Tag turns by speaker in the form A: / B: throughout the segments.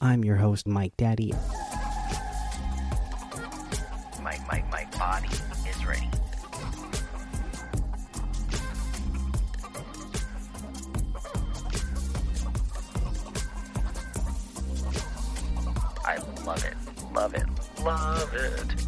A: I'm your host, Mike Daddy.
B: My, my, my body is ready. I love it, love it, love it.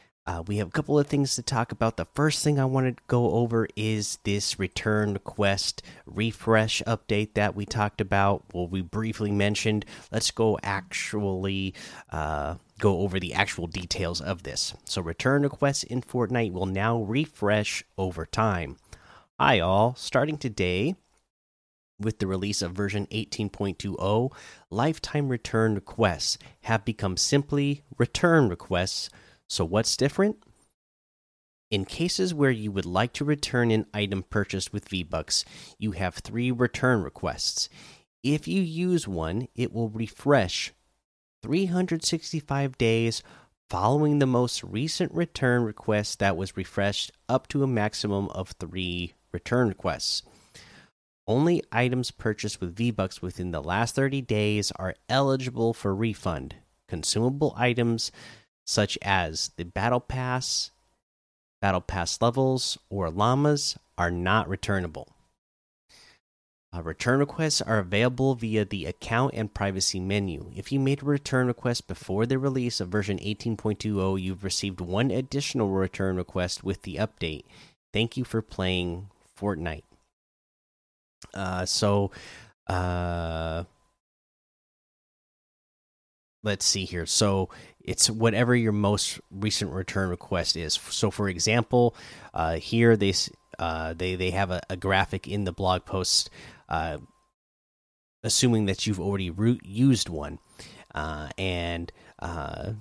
A: uh, we have a couple of things to talk about. The first thing I want to go over is this return quest refresh update that we talked about. Well, we briefly mentioned. Let's go actually uh, go over the actual details of this. So, return requests in Fortnite will now refresh over time. Hi, all. Starting today, with the release of version 18.20, lifetime return requests have become simply return requests so, what's different? In cases where you would like to return an item purchased with V Bucks, you have three return requests. If you use one, it will refresh 365 days following the most recent return request that was refreshed up to a maximum of three return requests. Only items purchased with V Bucks within the last 30 days are eligible for refund. Consumable items such as the Battle Pass, Battle Pass levels, or llamas are not returnable. Uh, return requests are available via the account and privacy menu. If you made a return request before the release of version 18.20, you've received one additional return request with the update. Thank you for playing Fortnite. Uh, so, uh, let's see here. So it's whatever your most recent return request is. So, for example, uh, here they uh, they they have a, a, graphic in the blog post, uh, assuming that you've already used one, uh, and uh,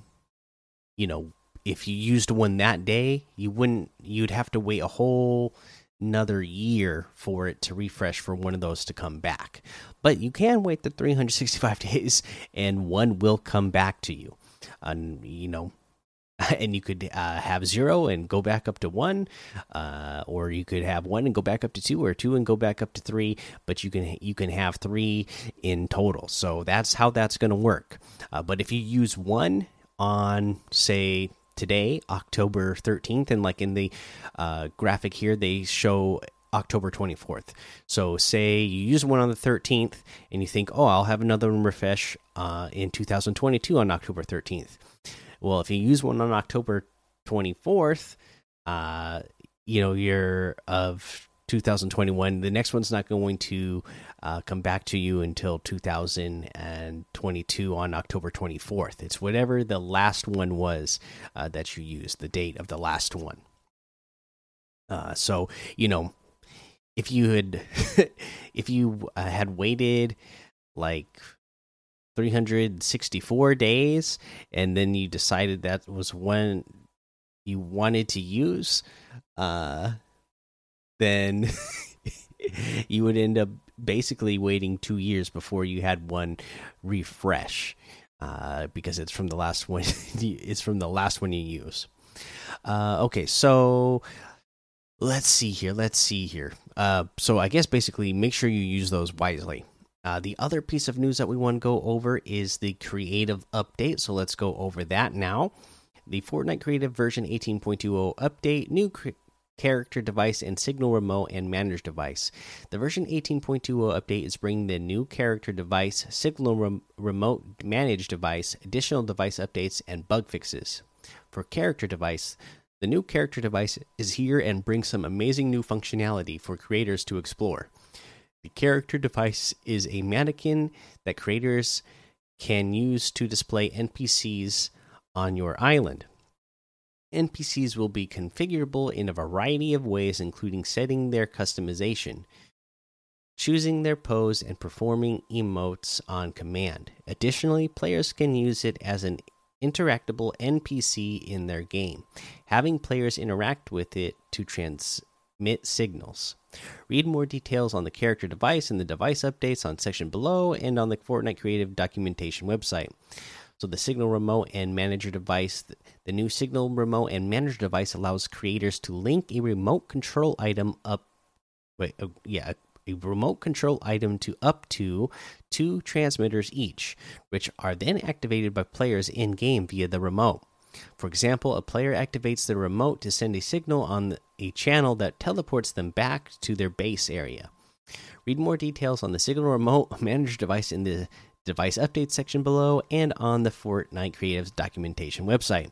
A: you know if you used one that day, you wouldn't you'd have to wait a whole another year for it to refresh for one of those to come back. But you can wait the 365 days and one will come back to you and you know and you could uh, have zero and go back up to one, uh, or you could have one and go back up to two, or two and go back up to three. But you can you can have three in total. So that's how that's going to work. Uh, but if you use one on say today, October thirteenth, and like in the uh, graphic here, they show October 24th. So, say you use one on the 13th and you think, oh, I'll have another one refresh uh, in 2022 on October 13th. Well, if you use one on October 24th, uh, you know, you're of 2021, the next one's not going to uh, come back to you until 2022 on October 24th. It's whatever the last one was uh, that you used, the date of the last one. Uh, so, you know, if you had if you uh, had waited like 364 days and then you decided that was when you wanted to use uh then you would end up basically waiting 2 years before you had one refresh uh because it's from the last one it's from the last one you use. Uh okay so let's see here let's see here. Uh, so i guess basically make sure you use those wisely. Uh, the other piece of news that we want to go over is the creative update. So let's go over that now. The fortnite creative version 18.20 update new character device and signal remote and manage device. The version 18.20 update is bringing the new character device signal rem remote manage device additional device updates and bug fixes. For character device the new character device is here and brings some amazing new functionality for creators to explore. The character device is a mannequin that creators can use to display NPCs on your island. NPCs will be configurable in a variety of ways, including setting their customization, choosing their pose, and performing emotes on command. Additionally, players can use it as an interactable NPC in their game, having players interact with it to transmit signals. Read more details on the character device and the device updates on section below and on the Fortnite Creative documentation website. So the Signal Remote and Manager device, the new Signal Remote and Manager device allows creators to link a remote control item up wait, uh, yeah, a remote control item to up to two transmitters each, which are then activated by players in game via the remote. For example, a player activates the remote to send a signal on a channel that teleports them back to their base area. Read more details on the Signal Remote Manager device in the device update section below and on the Fortnite Creatives documentation website.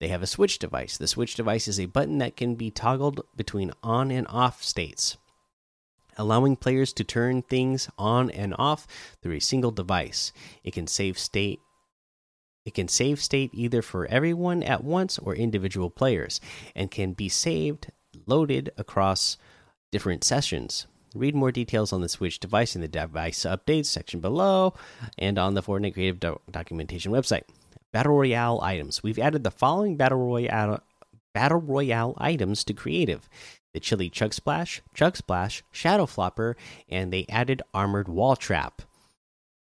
A: They have a switch device. The switch device is a button that can be toggled between on and off states allowing players to turn things on and off through a single device. It can save state it can save state either for everyone at once or individual players and can be saved loaded across different sessions. Read more details on the Switch device in the device updates section below and on the Fortnite Creative do documentation website. Battle Royale items. We've added the following Battle Royale Battle Royale items to Creative the Chili Chug Splash, Chug Splash, Shadow Flopper, and they added Armored Wall Trap.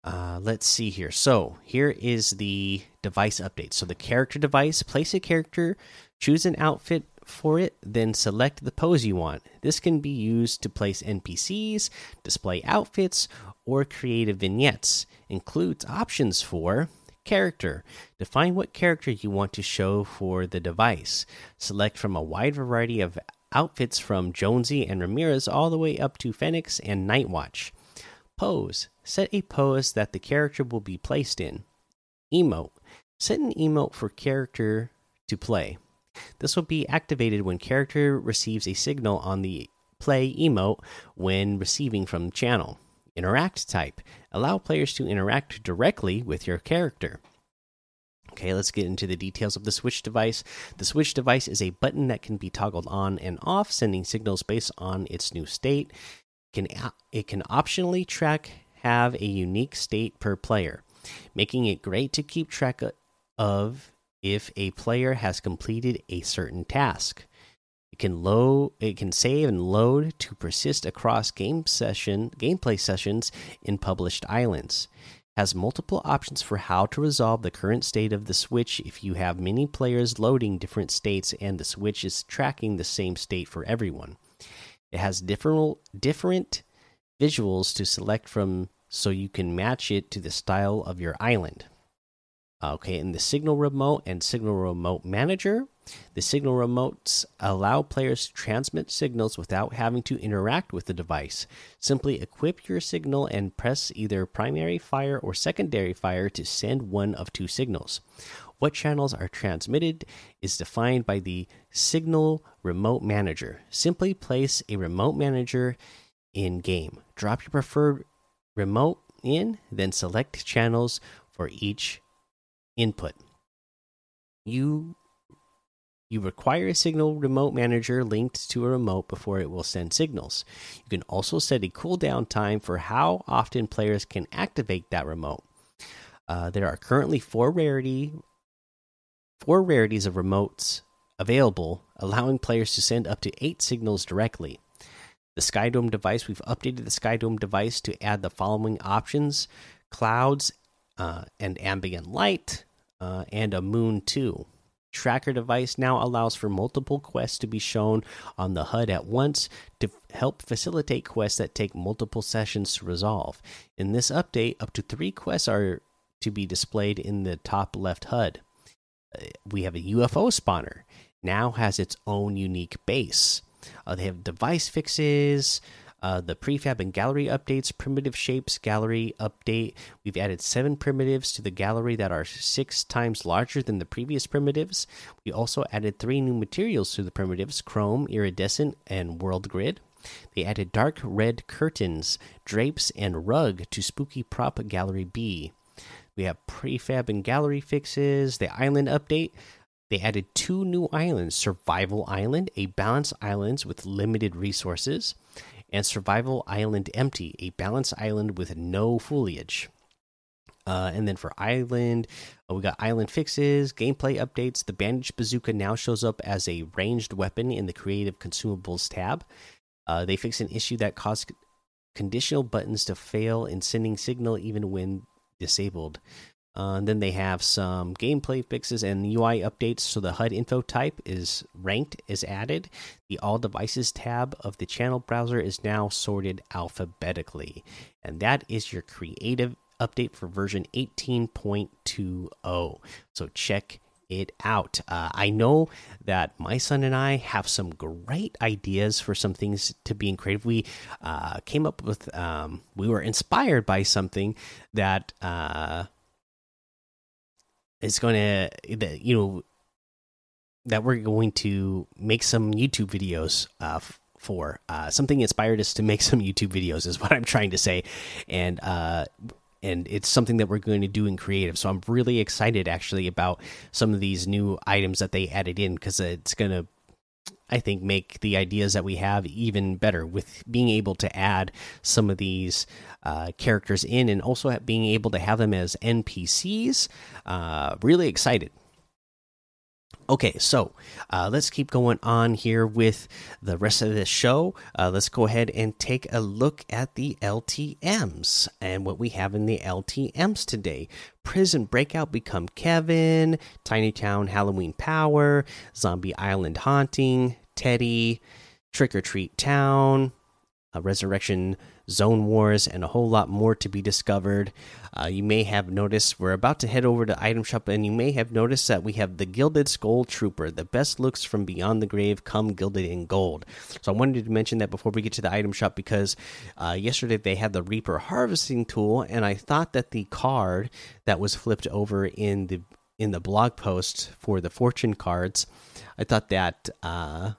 A: Uh, let's see here. So here is the device update. So the character device, place a character, choose an outfit for it, then select the pose you want. This can be used to place NPCs, display outfits, or create vignettes. Includes options for character. Define what character you want to show for the device. Select from a wide variety of outfits from Jonesy and Ramirez all the way up to Phoenix and Nightwatch. Pose. Set a pose that the character will be placed in. Emote. Set an emote for character to play. This will be activated when character receives a signal on the play emote when receiving from channel. Interact type. Allow players to interact directly with your character. Okay, let's get into the details of the Switch device. The Switch device is a button that can be toggled on and off, sending signals based on its new state. It can it can optionally track have a unique state per player, making it great to keep track of if a player has completed a certain task. It can load it can save and load to persist across game session gameplay sessions in published islands has multiple options for how to resolve the current state of the switch if you have many players loading different states and the switch is tracking the same state for everyone. It has different different visuals to select from so you can match it to the style of your island. Uh, okay, in the Signal Remote and Signal Remote Manager, the Signal Remotes allow players to transmit signals without having to interact with the device. Simply equip your signal and press either primary fire or secondary fire to send one of two signals. What channels are transmitted is defined by the Signal Remote Manager. Simply place a remote manager in game. Drop your preferred remote in, then select channels for each input. You you require a signal remote manager linked to a remote before it will send signals. You can also set a cooldown time for how often players can activate that remote. Uh, there are currently four rarity four rarities of remotes available, allowing players to send up to eight signals directly. The Skydome device, we've updated the Skydome device to add the following options clouds uh, and ambient light, uh, and a moon too. Tracker device now allows for multiple quests to be shown on the HUD at once to help facilitate quests that take multiple sessions to resolve. In this update, up to three quests are to be displayed in the top left HUD. Uh, we have a UFO spawner, now has its own unique base. Uh, they have device fixes, uh, the prefab and gallery updates, primitive shapes gallery update. We've added seven primitives to the gallery that are six times larger than the previous primitives. We also added three new materials to the primitives chrome, iridescent, and world grid. They added dark red curtains, drapes, and rug to Spooky Prop Gallery B. We have prefab and gallery fixes, the island update. They added two new islands Survival Island, a balanced island with limited resources, and Survival Island Empty, a balanced island with no foliage. Uh, and then for Island, uh, we got Island fixes, gameplay updates. The Bandage Bazooka now shows up as a ranged weapon in the Creative Consumables tab. Uh, they fix an issue that caused conditional buttons to fail in sending signal even when disabled. Uh, and then they have some gameplay fixes and UI updates. So the HUD info type is ranked is added. The all devices tab of the channel browser is now sorted alphabetically. And that is your creative update for version 18.20. So check it out. Uh, I know that my son and I have some great ideas for some things to be in creative. We uh, came up with, um, we were inspired by something that is going to, that you know, that we're going to make some YouTube videos uh, for. Uh, something inspired us to make some YouTube videos, is what I'm trying to say, and uh, and it's something that we're going to do in creative. So I'm really excited actually about some of these new items that they added in because it's going to I think make the ideas that we have even better with being able to add some of these uh, characters in and also being able to have them as NPCs. Uh, really excited. Okay, so uh, let's keep going on here with the rest of this show. Uh, let's go ahead and take a look at the LTMs and what we have in the LTMs today. Prison Breakout Become Kevin, Tiny Town Halloween Power, Zombie Island Haunting, Teddy, Trick or Treat Town, uh, Resurrection Zone Wars, and a whole lot more to be discovered. Uh, you may have noticed we're about to head over to Item Shop, and you may have noticed that we have the Gilded Skull Trooper. The best looks from beyond the grave come gilded in gold. So I wanted to mention that before we get to the Item Shop because uh, yesterday they had the Reaper Harvesting Tool, and I thought that the card that was flipped over in the in the blog post for the fortune cards, I thought that uh,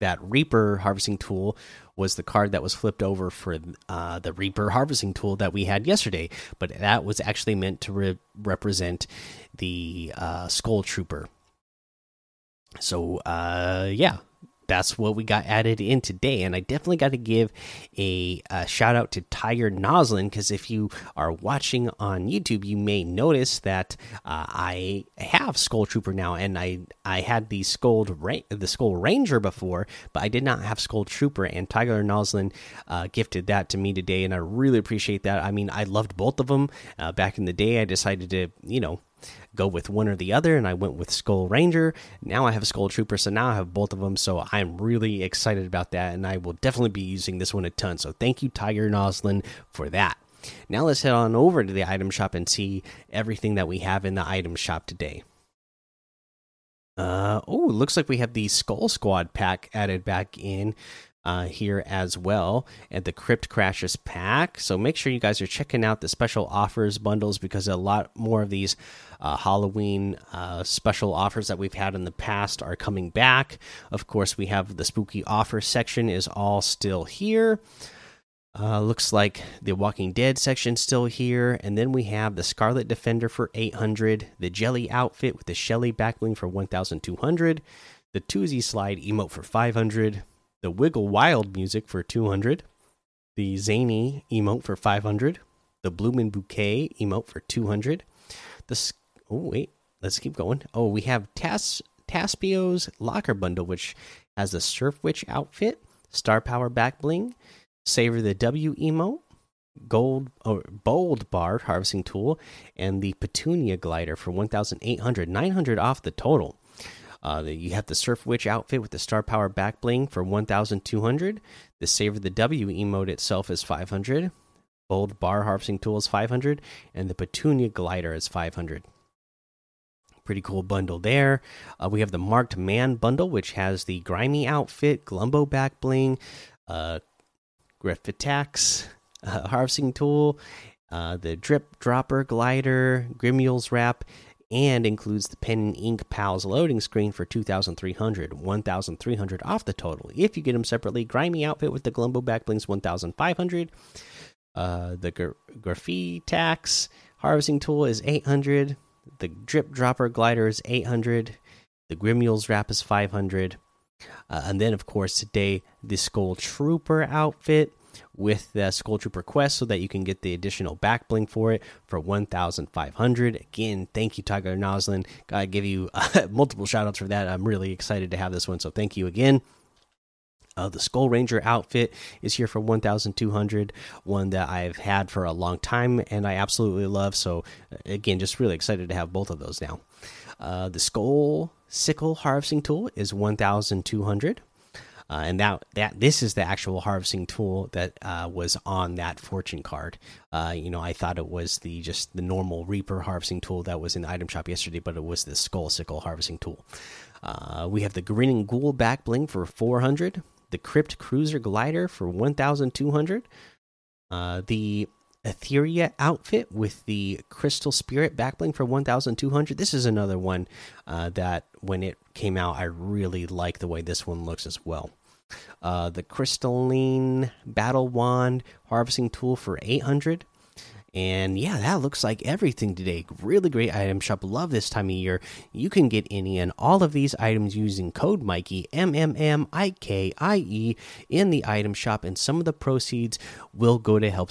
A: that Reaper harvesting tool was the card that was flipped over for uh, the Reaper harvesting tool that we had yesterday, but that was actually meant to re represent the uh, Skull Trooper. So, uh, yeah, that's what we got added in today. And I definitely got to give a, a, shout out to Tiger Noslin because if you are watching on YouTube, you may notice that uh, I have Skull Trooper now, and I I had the Skull the Skull Ranger before, but I did not have Skull Trooper. And Tiger Noslin uh, gifted that to me today, and I really appreciate that. I mean, I loved both of them uh, back in the day. I decided to you know go with one or the other, and I went with Skull Ranger. Now I have Skull Trooper, so now I have both of them. So I'm really excited about that, and I will definitely be using this one a ton. So thank you, Tiger Noslin, for that. Now let's head on over to the item shop and see everything that we have in the item shop today. Uh, oh, looks like we have the Skull Squad pack added back in uh, here as well at the Crypt Crashers pack. So make sure you guys are checking out the special offers bundles because a lot more of these uh, Halloween uh, special offers that we've had in the past are coming back. Of course, we have the spooky offer section is all still here. Uh, looks like the Walking Dead section still here, and then we have the Scarlet Defender for 800, the Jelly outfit with the Shelly backbling for 1,200, the Toosie Slide emote for 500, the Wiggle Wild music for 200, the Zany emote for 500, the Bloomin' Bouquet emote for 200. The oh wait, let's keep going. Oh, we have Tas Taspio's Locker Bundle, which has the Surf Witch outfit, Star Power back bling, Savor the W emote, Gold or Bold Bar harvesting tool, and the Petunia glider for 1,800, 900 off the total. Uh, you have the Surf Witch outfit with the Star Power back bling for 1,200. The Savor the W emote itself is 500. Bold Bar Harvesting Tool is 500. And the Petunia Glider is 500. Pretty cool bundle there. Uh, we have the Marked Man bundle, which has the Grimey outfit, Glumbo back bling, uh, Graffitax uh, Harvesting Tool, uh, the Drip Dropper Glider, Grimule's Wrap, and includes the pen and ink pals loading screen for 2300 1300 off the total. If you get them separately grimey outfit with the glumbo backblings 1500 uh the gra graffitax harvesting tool is 800 the drip dropper glider is 800 the grimules wrap is 500 uh, and then of course today the skull trooper outfit with the Skull Trooper quest so that you can get the additional back bling for it for 1,500. Again, thank you, Tiger Noslin. Gotta give you uh, multiple shout outs for that. I'm really excited to have this one, so thank you again. Uh, the Skull Ranger outfit is here for 1,200, one that I've had for a long time and I absolutely love. So, uh, again, just really excited to have both of those now. Uh, the Skull Sickle Harvesting Tool is 1,200. Uh, and that that this is the actual harvesting tool that uh, was on that fortune card. Uh, you know, I thought it was the just the normal Reaper harvesting tool that was in the item shop yesterday, but it was the Skull Sickle harvesting tool. Uh, we have the Grinning Ghoul back bling for 400 the Crypt Cruiser glider for 1,200. Uh, the Etheria outfit with the Crystal Spirit backbling for 1,200. This is another one uh, that when it came out, I really like the way this one looks as well. Uh, the Crystalline Battle Wand harvesting tool for 800. And yeah, that looks like everything today. Really great item shop. Love this time of year. You can get any and all of these items using code Mikey M M M I K I E in the item shop, and some of the proceeds will go to help